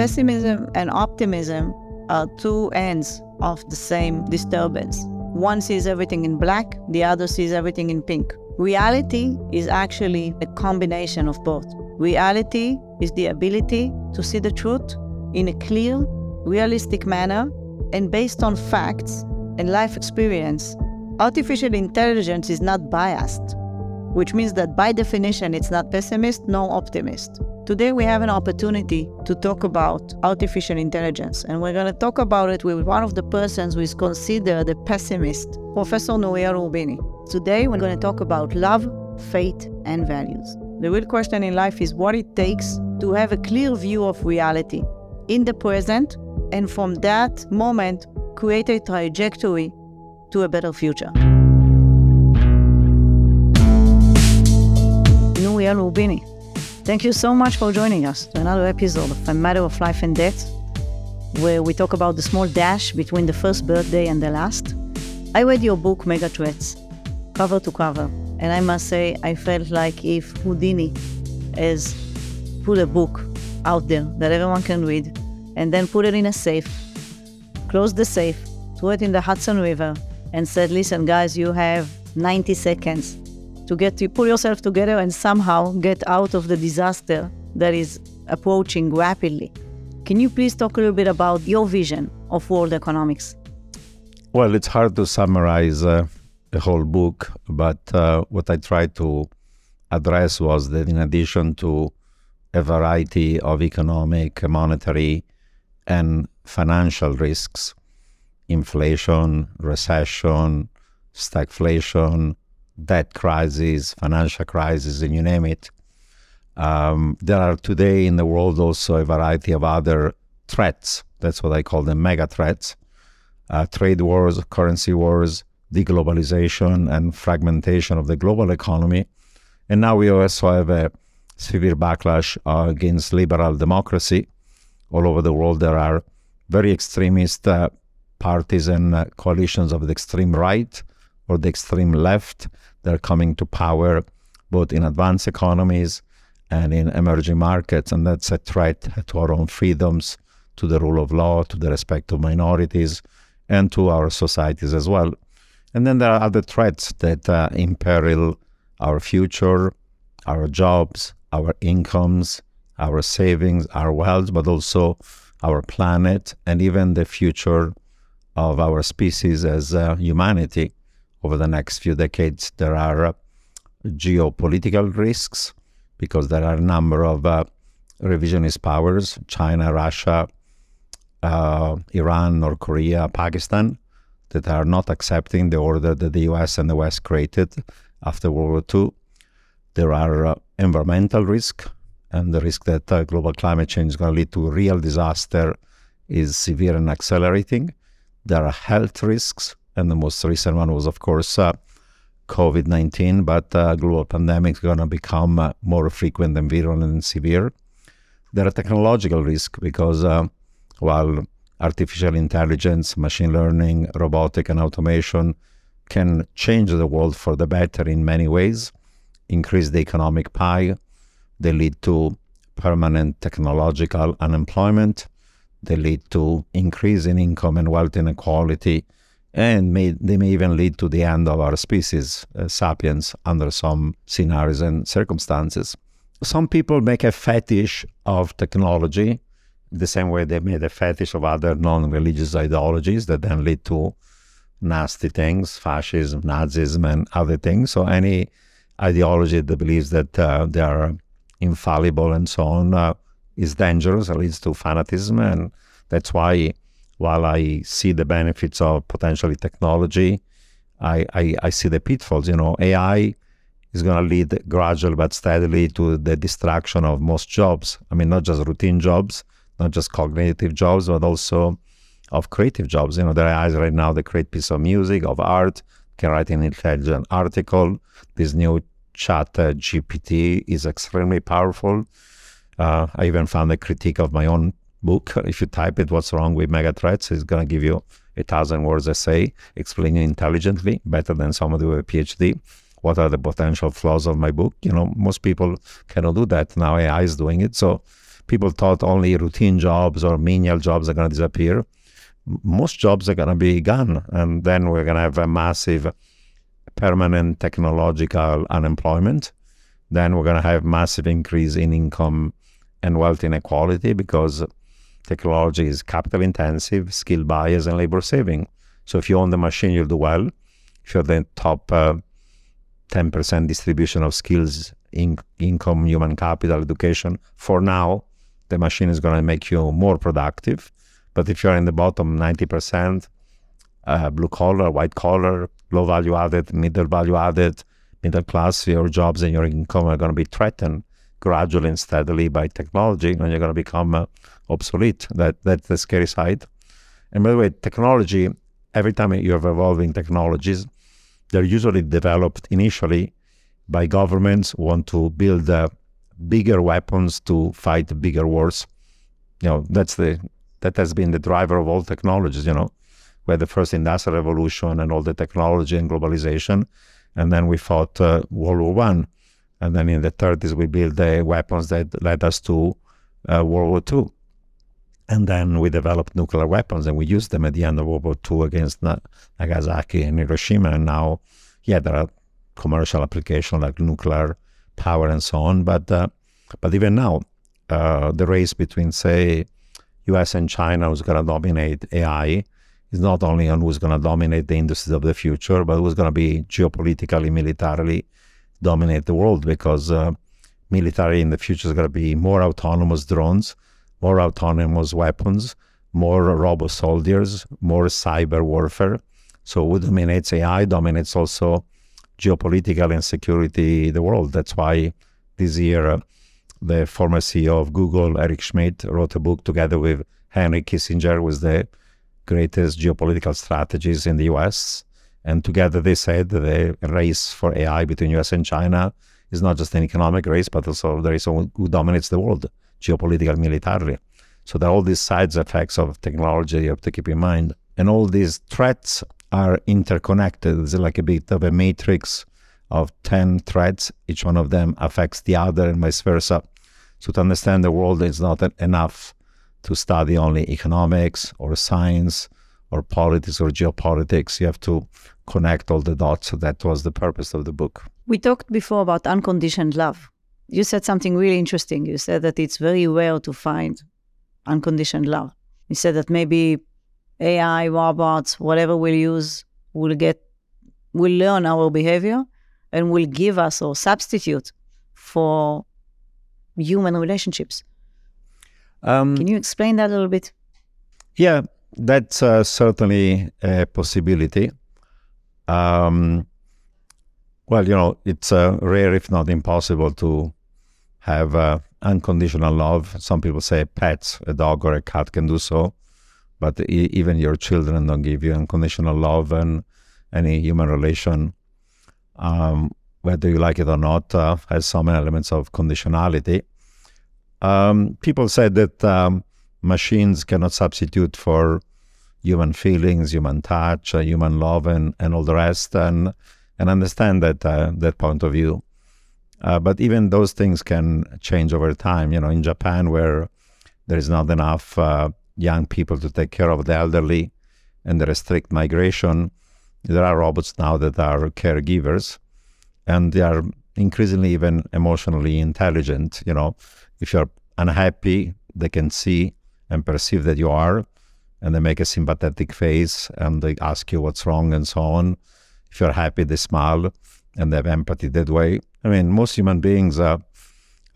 Pessimism and optimism are two ends of the same disturbance. One sees everything in black, the other sees everything in pink. Reality is actually a combination of both. Reality is the ability to see the truth in a clear, realistic manner and based on facts and life experience. Artificial intelligence is not biased, which means that by definition it's not pessimist nor optimist. Today we have an opportunity to talk about artificial intelligence, and we're going to talk about it with one of the persons who is considered a pessimist, Professor Nouriel Roubini. Today we're going to talk about love, faith, and values. The real question in life is what it takes to have a clear view of reality in the present, and from that moment create a trajectory to a better future. Nouriel Roubini. Thank you so much for joining us to another episode of A Matter of Life and Death, where we talk about the small dash between the first birthday and the last. I read your book, Megathreats, cover to cover, and I must say, I felt like if Houdini has put a book out there that everyone can read, and then put it in a safe, closed the safe, threw it in the Hudson River, and said, Listen, guys, you have 90 seconds to get to pull yourself together and somehow get out of the disaster that is approaching rapidly. Can you please talk a little bit about your vision of world economics? Well, it's hard to summarize uh, the whole book, but uh, what I tried to address was that in addition to a variety of economic, monetary, and financial risks, inflation, recession, stagflation, debt crisis, financial crisis, and you name it. Um, there are today in the world also a variety of other threats. That's what I call them mega threats. Uh, trade wars, currency wars, deglobalization, and fragmentation of the global economy. And now we also have a severe backlash uh, against liberal democracy. All over the world, there are very extremist uh, parties and uh, coalitions of the extreme right or the extreme left they're coming to power both in advanced economies and in emerging markets. And that's a threat to our own freedoms, to the rule of law, to the respect of minorities, and to our societies as well. And then there are other threats that uh, imperil our future, our jobs, our incomes, our savings, our wealth, but also our planet and even the future of our species as uh, humanity over the next few decades. There are uh, geopolitical risks because there are a number of uh, revisionist powers China, Russia, uh, Iran, North Korea, Pakistan that are not accepting the order that the US and the West created after World War II. There are uh, environmental risks, and the risk that uh, global climate change is going to lead to real disaster is severe and accelerating. There are health risks and the most recent one was, of course, uh, COVID 19, but uh, global pandemic is going to become uh, more frequent and virulent and severe. There are technological risks because uh, while artificial intelligence, machine learning, robotic, and automation can change the world for the better in many ways, increase the economic pie, they lead to permanent technological unemployment, they lead to increase in income and wealth inequality and may, they may even lead to the end of our species, uh, sapiens, under some scenarios and circumstances. Some people make a fetish of technology, the same way they made a fetish of other non religious ideologies that then lead to nasty things, fascism, Nazism, and other things. So, any ideology that believes that uh, they are infallible and so on uh, is dangerous, it leads to fanaticism. And that's why while I see the benefits of potentially technology, I, I, I see the pitfalls. You know, AI is going to lead gradually but steadily to the destruction of most jobs. I mean, not just routine jobs, not just cognitive jobs, but also of creative jobs. You know, there are AIs right now that create piece of music, of art, can write an intelligent article. This new chat uh, GPT is extremely powerful. Uh, I even found a critique of my own book. If you type it, what's wrong with mega threats, it's going to give you a thousand words essay explaining intelligently, better than somebody with a PhD. What are the potential flaws of my book? You know, most people cannot do that. Now AI is doing it. So people thought only routine jobs or menial jobs are going to disappear. Most jobs are going to be gone, and then we're going to have a massive, permanent technological unemployment. Then we're going to have massive increase in income and wealth inequality because technology is capital intensive, skill bias, and labor saving. So if you own the machine, you'll do well. If you're the top uh, 10% distribution of skills, in, income, human capital, education, for now, the machine is going to make you more productive. But if you're in the bottom 90%, uh, blue collar, white collar, low value added, middle value added, middle class, your jobs and your income are going to be threatened gradually and steadily by technology, and you're going to become uh, obsolete. That that's the scary side. And by the way, technology. Every time you have evolving technologies, they're usually developed initially by governments who want to build uh, bigger weapons to fight bigger wars. You know, that's the that has been the driver of all technologies. You know, we the first industrial revolution and all the technology and globalization, and then we fought uh, World War One, and then in the 30s we built the weapons that led us to uh, World War II. and then we developed nuclear weapons and we used them at the end of World War II against Nagasaki and Hiroshima, and now, yeah, there are commercial applications like nuclear power and so on, but uh, but even now, uh, the race between say U.S. and China who's going to dominate AI is not only on who's going to dominate the industries of the future, but who's going to be geopolitically, militarily dominate the world because uh, military in the future is going to be more autonomous drones, more autonomous weapons, more robot soldiers, more cyber warfare. So who dominates AI dominates also geopolitical and security the world. That's why this year uh, the former CEO of Google, Eric Schmidt, wrote a book together with Henry Kissinger, with the greatest geopolitical strategies in the US. And together they said that the race for AI between US and China is not just an economic race, but also the race who dominates the world, geopolitical, militarily. So there are all these sides effects of technology you have to keep in mind. And all these threats are interconnected. It's like a bit of a matrix of 10 threats. Each one of them affects the other and vice versa. So to understand the world, it's not enough to study only economics or science or politics or geopolitics. You have to connect all the dots. So that was the purpose of the book. We talked before about unconditioned love. You said something really interesting. You said that it's very rare to find unconditioned love. You said that maybe AI, robots, whatever we'll use, will get, will learn our behavior and will give us or substitute for human relationships. Um, Can you explain that a little bit? Yeah, that's uh, certainly a possibility. Um, well, you know, it's uh, rare, if not impossible, to have uh, unconditional love. Some people say pets, a dog or a cat can do so, but e- even your children don't give you unconditional love, and any human relation um, whether you like it or not, uh, has some elements of conditionality. Um, people said that um, machines cannot substitute for human feelings, human touch, uh, human love, and, and all the rest, and and understand that uh, that point of view. Uh, but even those things can change over time. You know, in Japan, where there is not enough uh, young people to take care of the elderly, and there is strict migration, there are robots now that are caregivers and they are increasingly even emotionally intelligent. You know, if you're unhappy, they can see and perceive that you are, and they make a sympathetic face and they ask you what's wrong and so on. If you're happy, they smile and they have empathy that way. I mean, most human beings are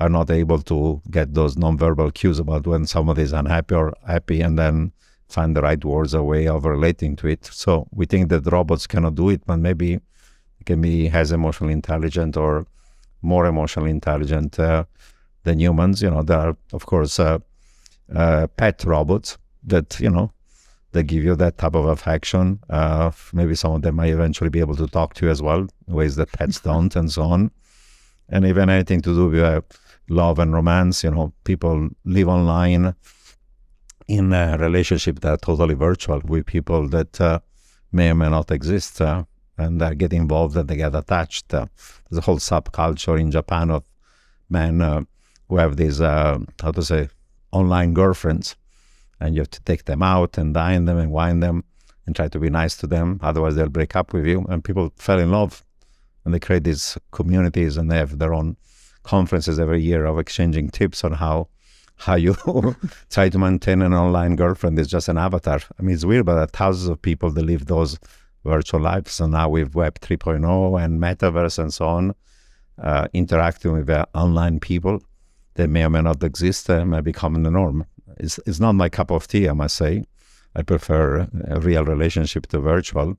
are not able to get those nonverbal cues about when somebody is unhappy or happy, and then find the right words or way of relating to it. So we think that robots cannot do it, but maybe it can be as emotionally intelligent or more emotionally intelligent uh, than humans. You know, there are of course uh, uh, pet robots that you know they give you that type of affection. Uh, maybe some of them might eventually be able to talk to you as well, ways that pets don't, and so on. And even anything to do with uh, love and romance. You know, people live online in a relationship that are totally virtual with people that uh, may or may not exist and uh, get involved and they get attached. Uh, there's a whole subculture in Japan of men uh, who have these, uh, how to say, online girlfriends, and you have to take them out and dine them and wine them and try to be nice to them. Otherwise, they'll break up with you. And people fell in love, and they create these communities, and they have their own conferences every year of exchanging tips on how how you try to maintain an online girlfriend is just an avatar. I mean, it's weird, but there thousands of people that live those virtual lives. So now with Web 3.0 and Metaverse and so on, uh, interacting with uh, online people that may or may not exist uh, may become the norm. It's, it's not my cup of tea, I must say. I prefer a real relationship to virtual,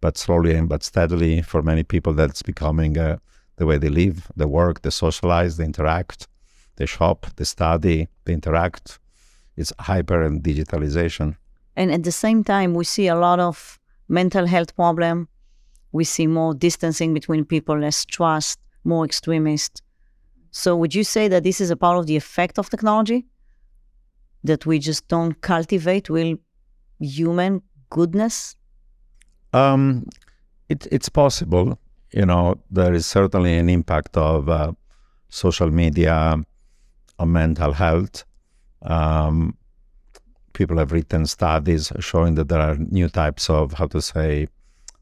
but slowly and but steadily, for many people, that's becoming uh, the way they live, they work, they socialize, they interact, they shop, they study, they interact. It's hyper and digitalization. And at the same time, we see a lot of mental health problem. We see more distancing between people, less trust, more extremist. So would you say that this is a part of the effect of technology? That we just don't cultivate real human goodness? Um, it, it's possible. You know, there is certainly an impact of uh, social media on mental health. Um, people have written studies showing that there are new types of, how to say,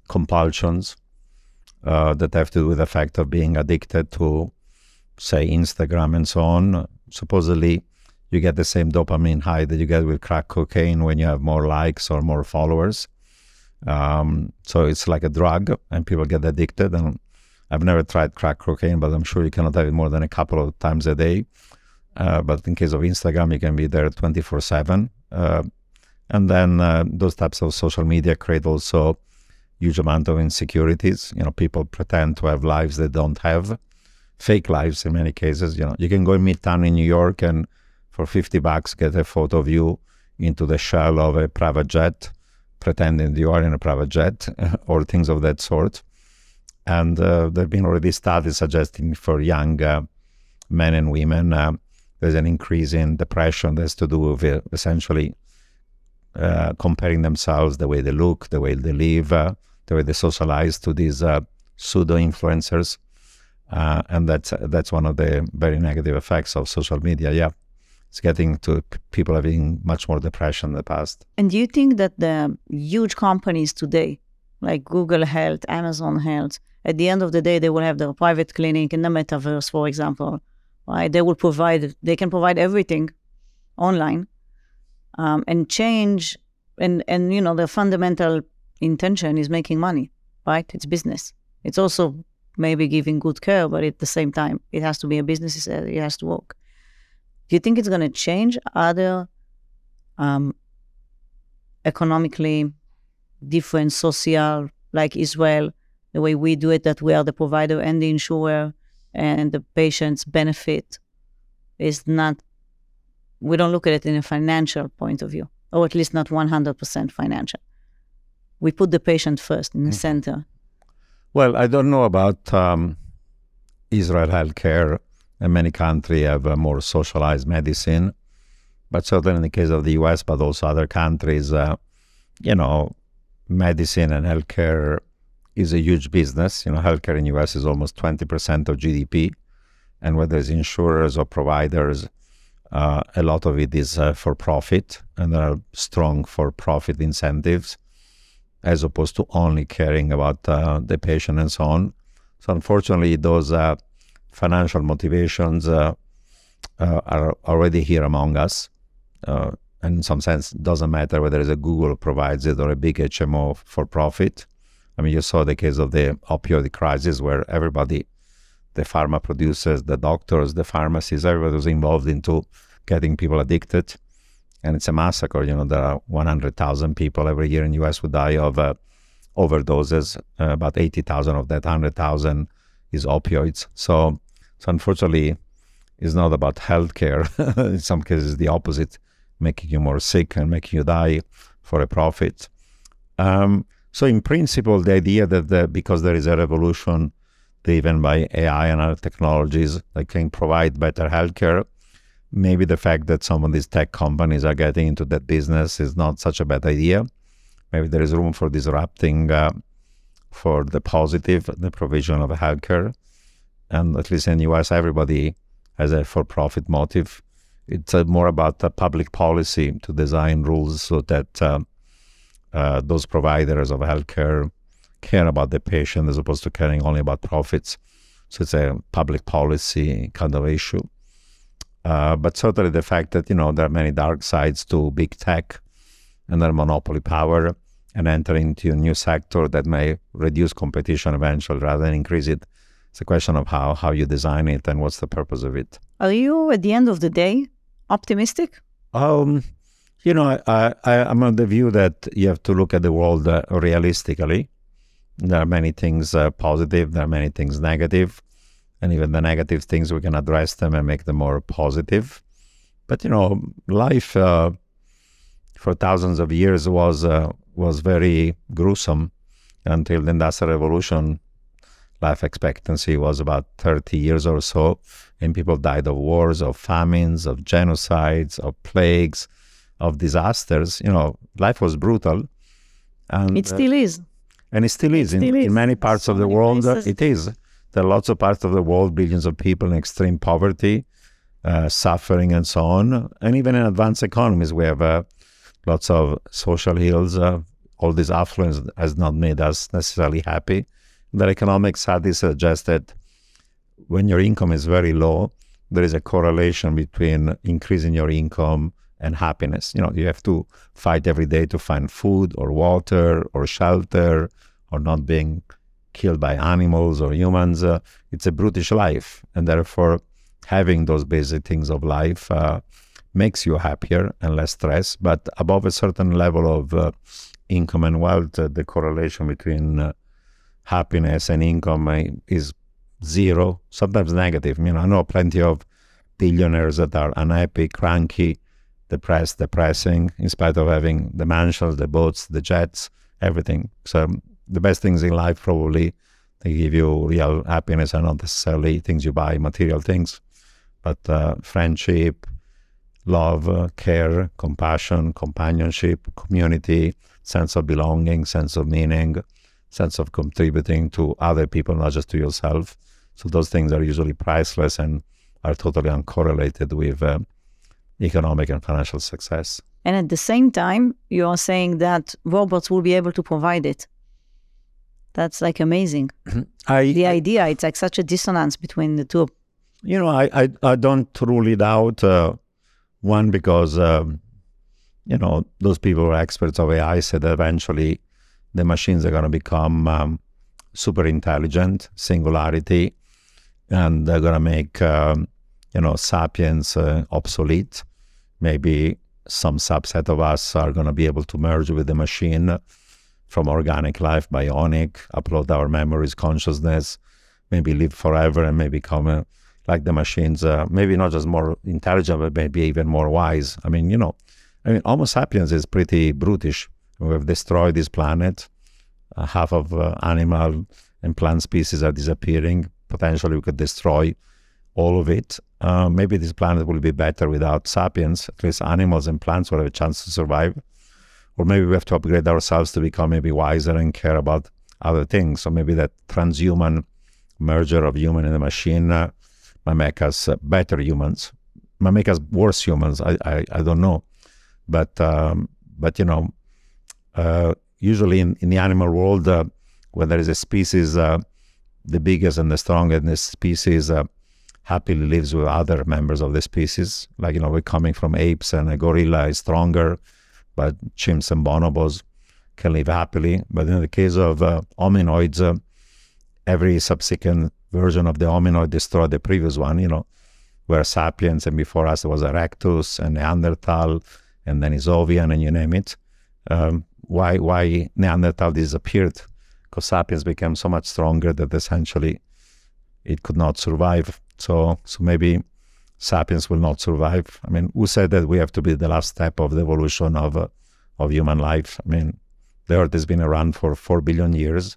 compulsions uh, that have to do with the fact of being addicted to, say, Instagram and so on. Supposedly, you get the same dopamine high that you get with crack cocaine when you have more likes or more followers. Um, so it's like a drug, and people get addicted. And I've never tried crack cocaine, but I'm sure you cannot have it more than a couple of times a day. Uh, but in case of Instagram, you can be there 24 7. Uh, and then uh, those types of social media create also huge amount of insecurities. You know, people pretend to have lives they don't have, fake lives in many cases. You know, you can go in Midtown in New York and for 50 bucks get a photo of you into the shell of a private jet, pretending you are in a private jet or things of that sort. And uh, there have been already studies suggesting for young uh, men and women uh, there's an increase in depression that's to do with uh, essentially uh, comparing themselves, the way they look, the way they live, uh, the way they socialize to these pseudo influencers. Uh, and that's that's one of the very negative effects of social media. Yeah, it's getting to people having much more depression in the past. And do you think that the huge companies today, like Google Health, Amazon Health, at the end of the day, they will have their private clinic in the metaverse, for example, right? They will provide, they can provide everything online um, and change. And, and, you know, the fundamental intention is making money, right? It's business. It's also maybe giving good care, but at the same time, it has to be a business, it has to work. Do you think it's going to change other um, economically different social, like Israel, the way we do it, that we are the provider and the insurer, and the patient's benefit is not, we don't look at it in a financial point of view, or at least not 100% financial. We put the patient first in the mm-hmm. center. Well, I don't know about um, Israel healthcare. And many countries have a more socialized medicine. But certainly in the case of the US, but also other countries, uh, you know, medicine and healthcare is a huge business. You know, healthcare in the US is almost 20% of GDP. And whether it's insurers or providers, uh, a lot of it is uh, for profit, and there are strong for profit incentives as opposed to only caring about uh, the patient and so on. So, unfortunately, those uh, financial motivations uh, uh, are already here among us. and in some sense, it doesn't matter whether it's a Google provides it or a big HMO for profit I mean, you saw the case of the opioid crisis where everybody, the pharma producers, the doctors, the pharmacists, everybody was involved into getting people addicted. And it's a massacre. You know, there are 100,000 people every year in the US who die of uh, overdoses. Uh, about 80,000 of that 100,000 is opioids. So, so unfortunately, it's not about healthcare. in some cases, the opposite, making you more sick and making you die for a profit. Um, so, in principle, the idea that the, because there is a revolution driven by AI and other technologies that can provide better healthcare, maybe the fact that some of these tech companies are getting into that business is not such a bad idea. Maybe there is room for disrupting uh, for the positive, the provision of healthcare. And at least in the US, everybody has a for profit motive. it's uh, more about the public policy to design rules so that uh, uh, those providers of healthcare care about the patient as opposed to caring only about profits. So it's a public policy kind of issue. Uh, but certainly the fact that you know there are many dark sides to big tech and their monopoly power and enter into a new sector that may reduce competition eventually rather than increase it. It's a question of how how you design it and what's the purpose of it. Are you, at the end of the day, optimistic? Um, you know, I, I, am on the view that you have to look at the world uh, realistically. There are many things uh, positive, there are many things negative, and even the negative things we can address them and make them more positive. But you know, life uh, for thousands of years was uh, was very gruesome until the Industrial Revolution. Life expectancy was about 30 years or so, and people died of wars, of famines, of genocides, of plagues, of disasters. You know, life was brutal. And, it still is. And it still is. It still in, is. in, many parts so of the world, places. it is. There are lots of parts of the world, billions of people in extreme poverty, uh, suffering, and so on. And even in advanced economies, we have uh, lots of social ills. Uh, all this affluence has not made us necessarily happy. The economic studies suggest that when your income is very low, there is a correlation between increasing your income and happiness. You know, you have to fight every day to find food or water or shelter or not being killed by animals or humans. Uh, it's a brutish life, and therefore, having those basic things of life uh, makes you happier and less stress. But above a certain level of uh, income and wealth, uh, the correlation between uh, happiness and income uh, is zero, sometimes negative. You know, I know plenty of billionaires that are unhappy, cranky, depressed, depressing, in spite of having the mansions, the boats, the jets, everything. So the best things in life probably they give you real happiness and not necessarily things you buy, material things, but uh, friendship, love, uh, care, compassion, companionship, community, sense of belonging, sense of meaning, sense of contributing to other people, not just to yourself. So those things are usually priceless and are totally uncorrelated with uh, economic and financial success. And at the same time, you are saying that robots will be able to provide it. That's like amazing. I, the idea, it's like such a dissonance between the two. You know, I, I, I don't rule it out. Uh, one, because, um, you know, those people who are experts of AI said that eventually the machines are going to become um, super intelligent, singularity, and they're going to make, um, you know, sapiens uh, obsolete. Maybe some subset of us are going to be able to merge with the machine from organic life, bionic, upload our memories, consciousness, maybe live forever and maybe become a, like the machines, uh, maybe not just more intelligent, but maybe even more wise. I mean, you know, I mean, Homo sapiens is pretty brutish. We have destroyed this planet. Uh, half of uh, animal and plant species are disappearing. Potentially, we could destroy all of it. Uh, maybe this planet will be better without sapiens. At least animals and plants will have a chance to survive or maybe we have to upgrade ourselves to become maybe wiser and care about other things. So maybe that transhuman merger of human and the machine uh, might make us uh, better humans, might make us worse humans. I, I, I don't know, but um, but you know, uh, usually in, in the animal world, uh, when there is a species, uh, the biggest and the strongest in this species uh, happily lives with other members of the species. Like you know, we're coming from apes, and a gorilla is stronger but chimps and bonobos can live happily. But in the case of uh, hominoids, uh, every subsequent version of the hominoid destroyed the previous one, you know, where sapiens and before us there was Erectus and Neanderthal and Denisovian and you name it. Um, why, why Neanderthal disappeared? Because sapiens became so much stronger that essentially it could not survive. So, so maybe sapiens will not survive. I mean, who said that we have to be the last step of the evolution of uh, of human life? I mean, the Earth has been around for four billion years.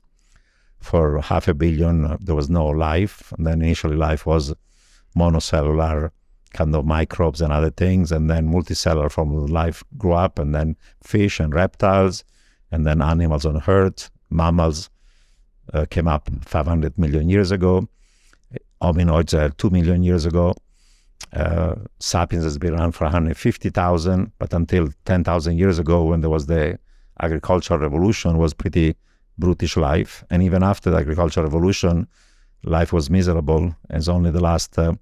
For half a billion, uh, there was no life, and then initially life was monocellular, kind of microbes and other things, and then multicellular from life grew up, and then fish and reptiles, and then animals on Earth, mammals uh, came up 500 million years ago, hominoids uh, 2 million years ago, uh, sapiens has been around for 150,000, but until 10,000 years ago, when there was the agricultural revolution, was pretty brutish life. And even after the agricultural revolution, life was miserable. It's only the last uh,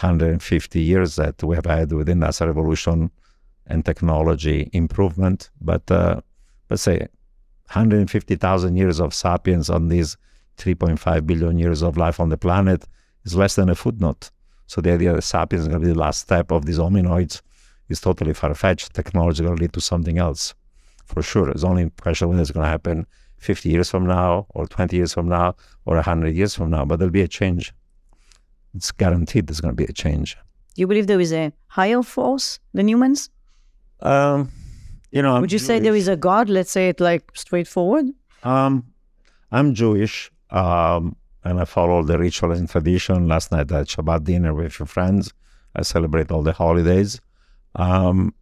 150 years that we have had with the industrial revolution and technology improvement. But uh, let's say 150,000 years of sapiens on these 3.5 billion years of life on the planet is less than a footnote. So the idea that sapiens is going to be the last step of these hominoids is totally far-fetched. Technology is going to lead to something else, for sure. It's only a question when it's going to happen 50 years from now, or 20 years from now, or 100 years from now. But there'll be a change. It's guaranteed there's going to be a change. Do you believe there is a higher force than humans? Um, you know, I'm Would you say there is a God? Let's say it like straightforward. Um, I'm Jewish, um, and I follow the ritual and tradition. Last night I had Shabbat dinner with your friends. I celebrate all the holidays. Um,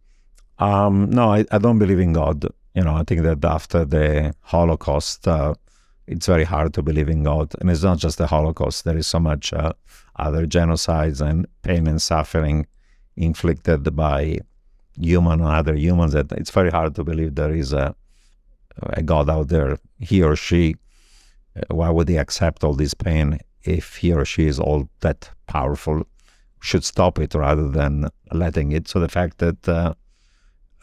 um, no, I, I don't believe in God. You know, I think that after the Holocaust, uh, it's very hard to believe in God. And it's not just the Holocaust. There is so much uh, other genocides and pain and suffering inflicted by human or other humans that it's very hard to believe there is a a God out there, he or she, why would he accept all this pain if he or she is all that powerful? Should stop it rather than letting it. So the fact that uh,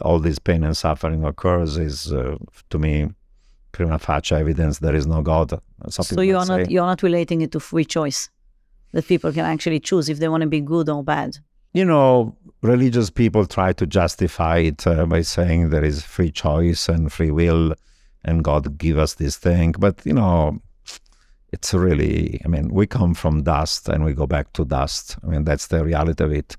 all this pain and suffering occurs is, uh, to me, prima facie evidence there is no God. Some So you are say- not you're not relating it to free choice, that people can actually choose if they want to be good or bad. you know, religious people try to justify it uh, by saying there is free choice and free will, and God give us this thing. But you know, it's really, I mean, we come from dust and we go back to dust. I mean, that's the reality of it,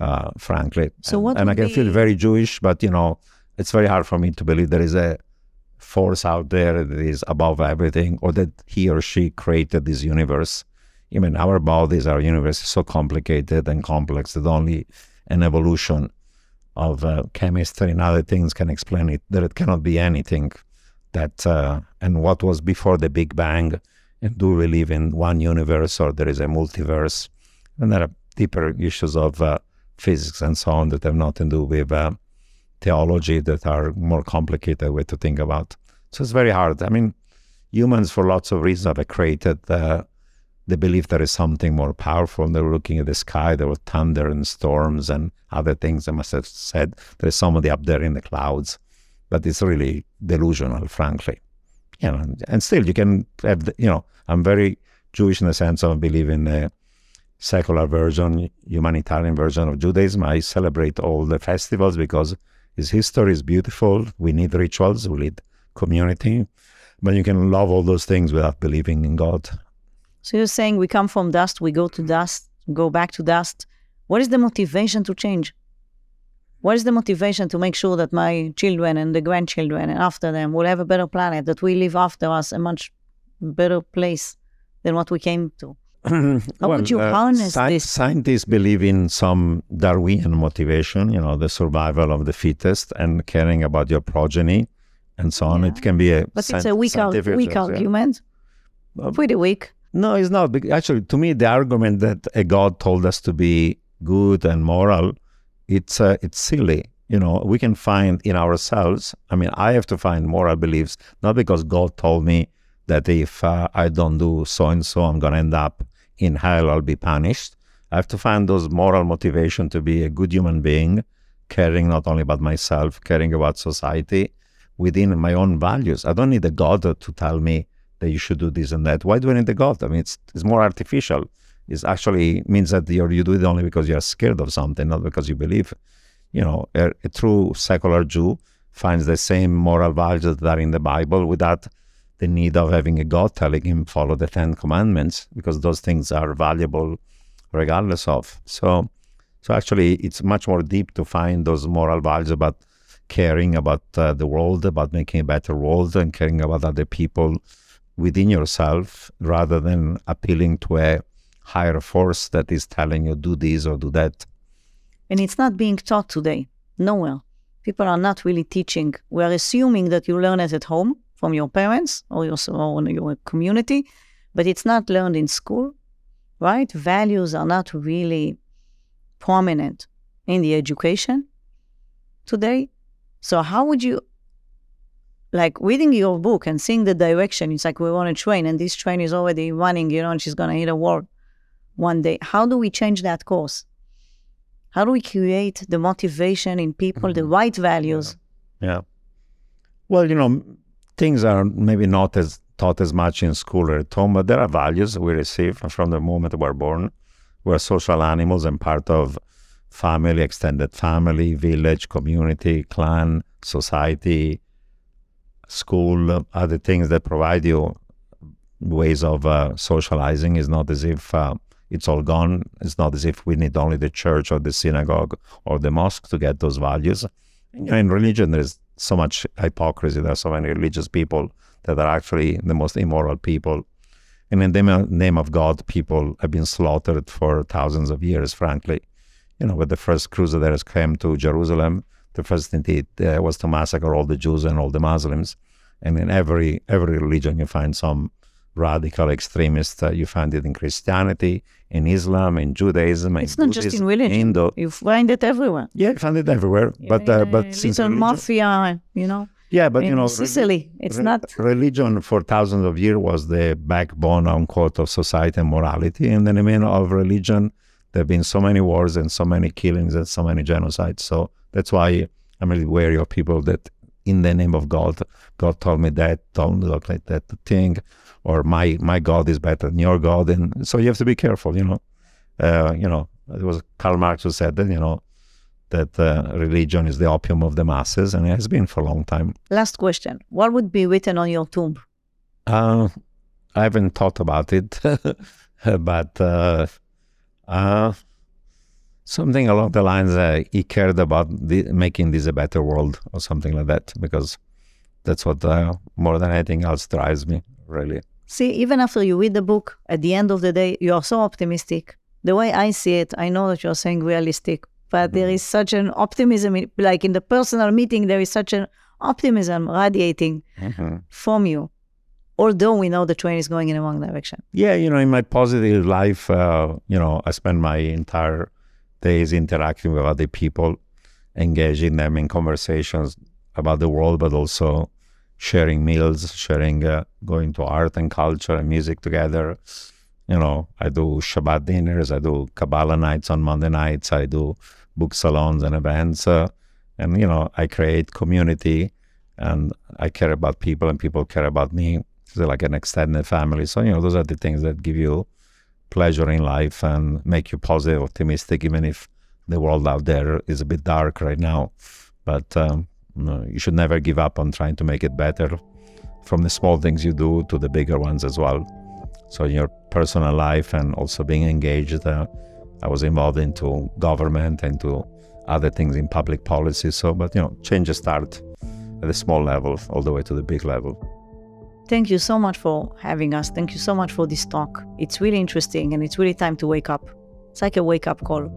uh, frankly. So and, what and I can feel very Jewish, but you know, it's very hard for me to believe there is a force out there that is above everything, or that he or she created this universe. I mean, our bodies, our universe is so complicated and complex that only an evolution of uh, chemistry and other things can explain it. That it cannot be anything that, uh, and what was before the Big Bang, and do we live in one universe or there is a multiverse? And there are deeper issues of uh, physics and so on that have nothing to do with uh, theology that are more complicated way to think about. So it's very hard. I mean, humans, for lots of reasons, have created uh, the belief there is something more powerful. And They were looking at the sky, there were thunder and storms and other things. They must have said there's somebody up there in the clouds, but it's really delusional, frankly. You know, and, still, you can have, the, you know, I'm very Jewish in the sense of believe in the secular version, humanitarian version of Judaism. I celebrate all the festivals because its history is beautiful. We need rituals, we need community, but you can love all those things without believing in God. So you're saying we come from dust, we go to dust, go back to dust. What is the motivation to change? What is the motivation to make sure that my children and the grandchildren and after them will have a better planet, that we leave after us a much better place than what we came to? How would you uh, harness sci- this? Scientists believe in some Darwinian motivation, you know, the survival of the fittest and caring about your progeny and so on. Yeah. It can be a But it's a weak, ar- weak yeah. argument. Um, Pretty weak. No, it's not. Actually, to me, the argument that a God told us to be good and moral, it's uh, it's silly. You know, we can find in ourselves. I mean, I have to find moral beliefs not because God told me that if uh, I don't do so and so, I'm going to end up in hell. I'll be punished. I have to find those moral motivation to be a good human being, caring not only about myself, caring about society, within my own values. I don't need a God to tell me that you should do this and that. Why do I need a God? I mean, it's, it's more artificial. It actually means that you're, you do it only because you're scared of something, not because you believe. You know, a, a true secular Jew finds the same moral values that are in the Bible without the need of having a God telling him follow the Ten Commandments because those things are valuable regardless of. So, so actually, it's much more deep to find those moral values about caring about uh, the world, about making a better world, and caring about other people within yourself, rather than appealing to a higher force that is telling you do this or do that. And it's not being taught today, nowhere. People are not really teaching. We are assuming that you learn it at home from your parents or your, or your community, but it's not learned in school, right? Values are not really prominent in the education today. So how would you like reading your book and seeing the direction? It's like we want a train and this train is already running, you know, and she's gonna hit a wall one day. How do we change that course? How do we create the motivation in people, the Mhm. right values? Yeah. Well, you know, things are maybe not as taught as much in school or at home, but there are values we receive from the moment we're born. We're social animals and part of family, extended family, village, community, clan, society, school, other things that provide you ways of uh, socializing. It's not as if uh, it's all gone. It's not as if we need only the church or the synagogue or the mosque to get those values. You know, in religion, there's so much hypocrisy. There are so many religious people that are actually the most immoral people. And in the name- of God, people have been slaughtered for thousands of years, frankly. You know, when the first crusaders came to Jerusalem, the first thing they did uh, was to massacre all the Jews and all the Muslims. And in every every religion, you find some radical extremists. Uh, you find it in Christianity, in Islam, in Judaism, It's in not just in Buddhism, religion. Hindu. You find it everywhere. Yeah, you find it everywhere. but uh, but a since religion- mafia, you know, yeah, but you know, Sicily, it's Re- not. religion for thousands of years was the backbone, unquote, of society and morality. And in the name of religion, there have been so many wars and so many killings and so many genocides. So that's why I'm really wary of people that, in the name of God, God told me that, don't look like that thing, or my my God is better than your God. And so you have to be careful. You know, uh, you know, it was Karl Marx who said that. You know. That uh, religion is the opium of the masses, and it has been for a long time. Last question. What would be written on your tomb? Uh, I haven't thought about it, but uh, uh, something along the lines uh, he cared about the, making this a better world or something like that, because that's what uh, more than anything else drives me, really. See, even after you read the book, at the end of the day, you are so optimistic. The way I see it, I know that you're saying realistic, but there is such an optimism, in- like in the personal meeting, there is such an optimism radiating from you. Although we know the train is going in the wrong direction. Yeah, you know, in my positive life, uh, you know, I spend my entire days interacting with other people, engaging them in conversations about the world, but also sharing meals, sharing, uh, going to art and culture and music together. You know, I do Shabbat dinners, I do Kabbalah nights on Monday nights, I do book salons and events. Uh, and, you know, I create community and I care about people and people care about me. It's like an extended family. So, you know, those are the things that give you pleasure in life and make you positive, optimistic, even if the world out there is a bit dark right now. But um, no, you should never give up on trying to make it better from the small things you do to the bigger ones as well. So, in your personal life and also being engaged, uh, I was involved into government and to other things in public policy. So, but you know, changes start at the small level all the way to the big level. Thank you so much for having us. Thank you so much for this talk. It's really interesting and it's really time to wake up. It's like a wake up call.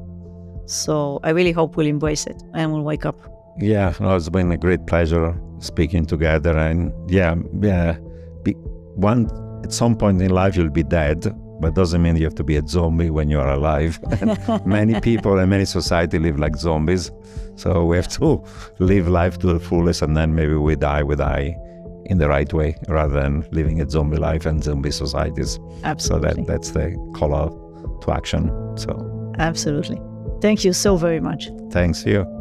So I really hope we'll embrace it and we'll wake up. Yeah, no, it's been a great pleasure speaking together. And yeah, yeah, be, one at some point in life you'll be dead, but doesn't mean you have to be a zombie when you are alive. many people and many society live like zombies, so we have to live life to the fullest, and then maybe we die. We die in the right way rather than living a zombie life and zombie societies. Absolutely. So that that's the call out to action. So Absolutely. Thank you so very much. thanks you.